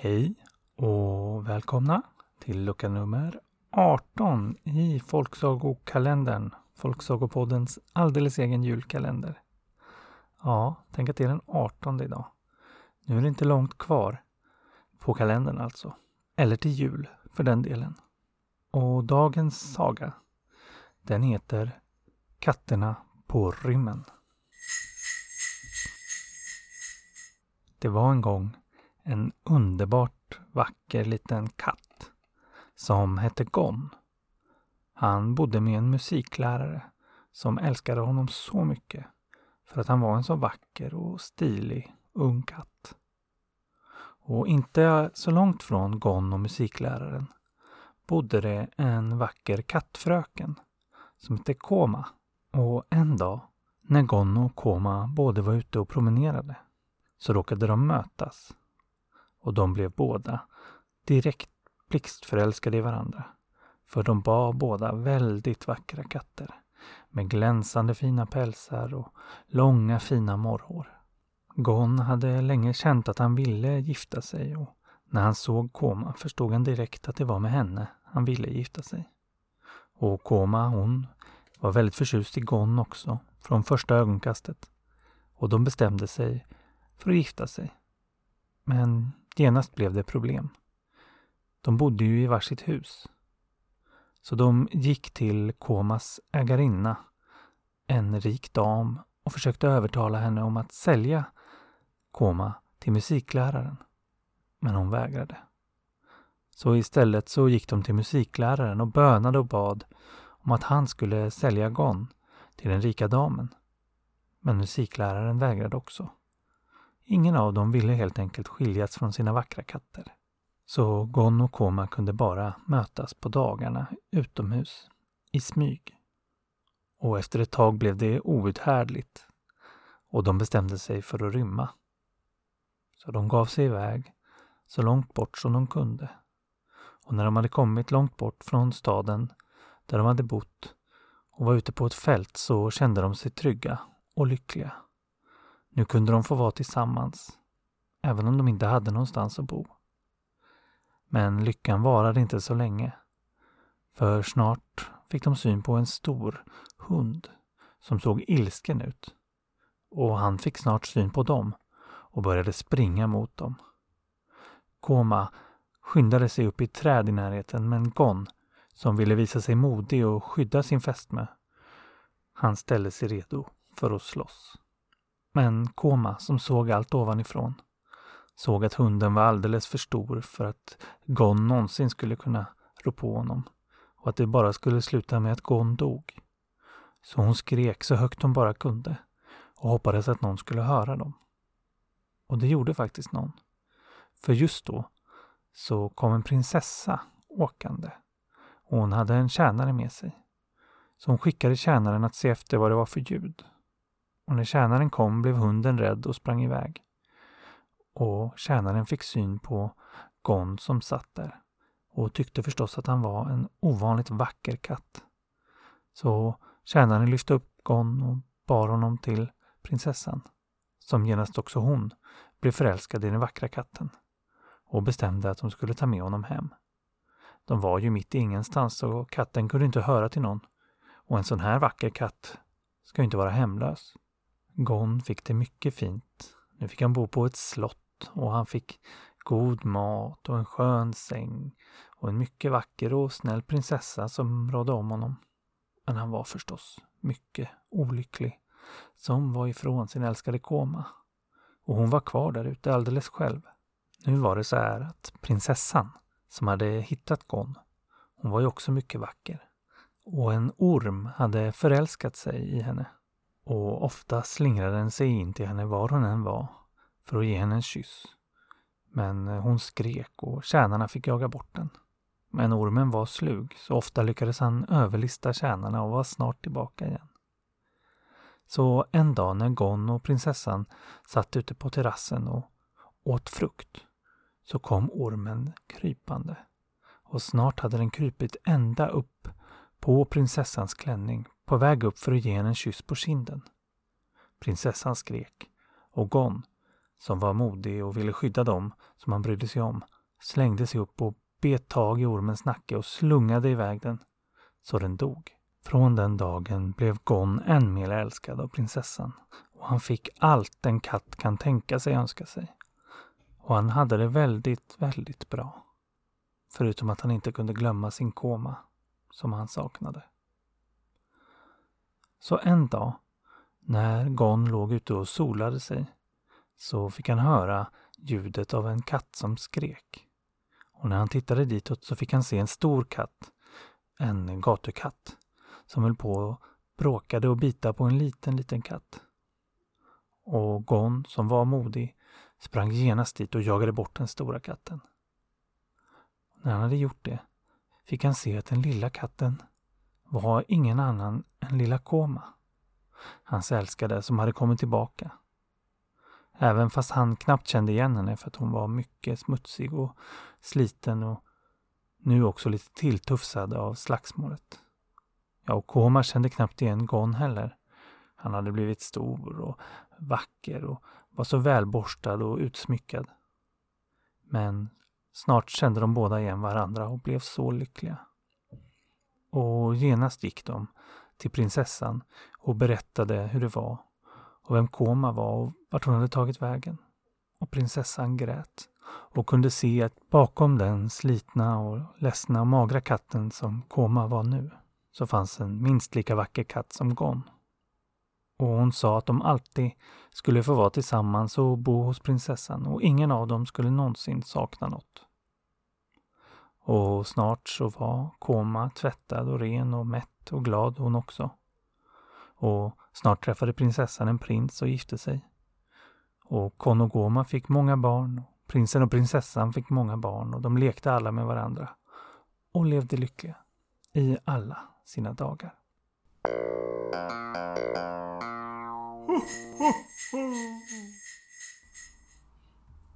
Hej och välkomna till lucka nummer 18 i Folksagokalendern, Folksagopoddens alldeles egen julkalender. Ja, tänk att det är den 18 idag. Nu är det inte långt kvar på kalendern alltså. Eller till jul för den delen. Och dagens saga, den heter Katterna på rymmen. Det var en gång en underbart vacker liten katt som hette Gon. Han bodde med en musiklärare som älskade honom så mycket för att han var en så vacker och stilig ung katt. Och inte så långt från Gon och musikläraren bodde det en vacker kattfröken som hette Koma. Och en dag när Gon och Koma både var ute och promenerade så råkade de mötas. Och de blev båda direkt blixtförälskade i varandra. För de bar båda väldigt vackra katter med glänsande fina pälsar och långa fina morrhår. Gon hade länge känt att han ville gifta sig och när han såg Koma förstod han direkt att det var med henne han ville gifta sig. Och Koma, hon var väldigt förtjust i Gon också, från första ögonkastet. Och de bestämde sig för att gifta sig. Men genast blev det problem. De bodde ju i varsitt hus. Så de gick till Komas ägarinna, en rik dam, och försökte övertala henne om att sälja Koma till musikläraren. Men hon vägrade. Så istället så gick de till musikläraren och bönade och bad om att han skulle sälja Gon till den rika damen. Men musikläraren vägrade också. Ingen av dem ville helt enkelt skiljas från sina vackra katter. Så Gon och Koma kunde bara mötas på dagarna utomhus, i smyg. Och efter ett tag blev det outhärdligt och de bestämde sig för att rymma. Så de gav sig iväg så långt bort som de kunde. Och när de hade kommit långt bort från staden där de hade bott och var ute på ett fält så kände de sig trygga och lyckliga. Nu kunde de få vara tillsammans, även om de inte hade någonstans att bo. Men lyckan varade inte så länge. För snart fick de syn på en stor hund som såg ilsken ut. Och han fick snart syn på dem och började springa mot dem. Koma skyndade sig upp i ett träd i närheten men Gon, som ville visa sig modig och skydda sin fästmö, han ställde sig redo för att slåss. Men Koma, som såg allt ovanifrån, såg att hunden var alldeles för stor för att Gon någonsin skulle kunna rå på honom och att det bara skulle sluta med att Gon dog. Så hon skrek så högt hon bara kunde och hoppades att någon skulle höra dem. Och det gjorde faktiskt någon. För just då så kom en prinsessa åkande och hon hade en tjänare med sig. Så hon skickade tjänaren att se efter vad det var för ljud. Och när tjänaren kom blev hunden rädd och sprang iväg. Och tjänaren fick syn på Gon som satt där och tyckte förstås att han var en ovanligt vacker katt. Så tjänaren lyfte upp Gon och bar honom till prinsessan, som genast också hon blev förälskad i den vackra katten och bestämde att de skulle ta med honom hem. De var ju mitt i ingenstans och katten kunde inte höra till någon. Och en sån här vacker katt ska ju inte vara hemlös. Gon fick det mycket fint. Nu fick han bo på ett slott och han fick god mat och en skön säng och en mycket vacker och snäll prinsessa som rådde om honom. Men han var förstås mycket olycklig, som var ifrån sin älskade Koma. Och hon var kvar där ute alldeles själv. Nu var det så här att prinsessan som hade hittat Gon, hon var ju också mycket vacker. Och en orm hade förälskat sig i henne. Och ofta slingrade den sig in till henne var hon än var för att ge henne en kyss. Men eh, hon skrek och tjänarna fick jaga bort den. Men ormen var slug, så ofta lyckades han överlista tjänarna och var snart tillbaka igen. Så en dag när Gon och prinsessan satt ute på terrassen och åt frukt så kom ormen krypande. Och snart hade den krypit ända upp på prinsessans klänning på väg upp för att ge henne en kyss på kinden. Prinsessan skrek och Gon, som var modig och ville skydda dem som han brydde sig om, slängde sig upp och bet tag i ormens nacke och slungade iväg den, så den dog. Från den dagen blev Gon än mer älskad av prinsessan och han fick allt en katt kan tänka sig önska sig. Och han hade det väldigt, väldigt bra. Förutom att han inte kunde glömma sin koma, som han saknade. Så en dag, när Gon låg ute och solade sig, så fick han höra ljudet av en katt som skrek. Och när han tittade ditåt så fick han se en stor katt, en gatukatt, som höll på och bråkade och bita på en liten, liten katt. Och Gon, som var modig, sprang genast dit och jagade bort den stora katten. När han hade gjort det fick han se att den lilla katten var ingen annan än lilla Koma. Hans älskade som hade kommit tillbaka. Även fast han knappt kände igen henne för att hon var mycket smutsig och sliten och nu också lite tilltufsad av slagsmålet. Ja, och Koma kände knappt igen Gon heller. Han hade blivit stor och vacker och var så välborstad och utsmyckad. Men snart kände de båda igen varandra och blev så lyckliga. Och genast gick de till prinsessan och berättade hur det var och vem Koma var och vart hon hade tagit vägen. Och prinsessan grät och kunde se att bakom den slitna och ledsna och magra katten som Koma var nu så fanns en minst lika vacker katt som Gon. Och hon sa att de alltid skulle få vara tillsammans och bo hos prinsessan och ingen av dem skulle någonsin sakna något. Och snart så var Koma tvättad och ren och mätt och glad hon också. Och snart träffade prinsessan en prins och gifte sig. Och Konogoma fick många barn. Och prinsen och prinsessan fick många barn och de lekte alla med varandra. Och levde lyckliga i alla sina dagar.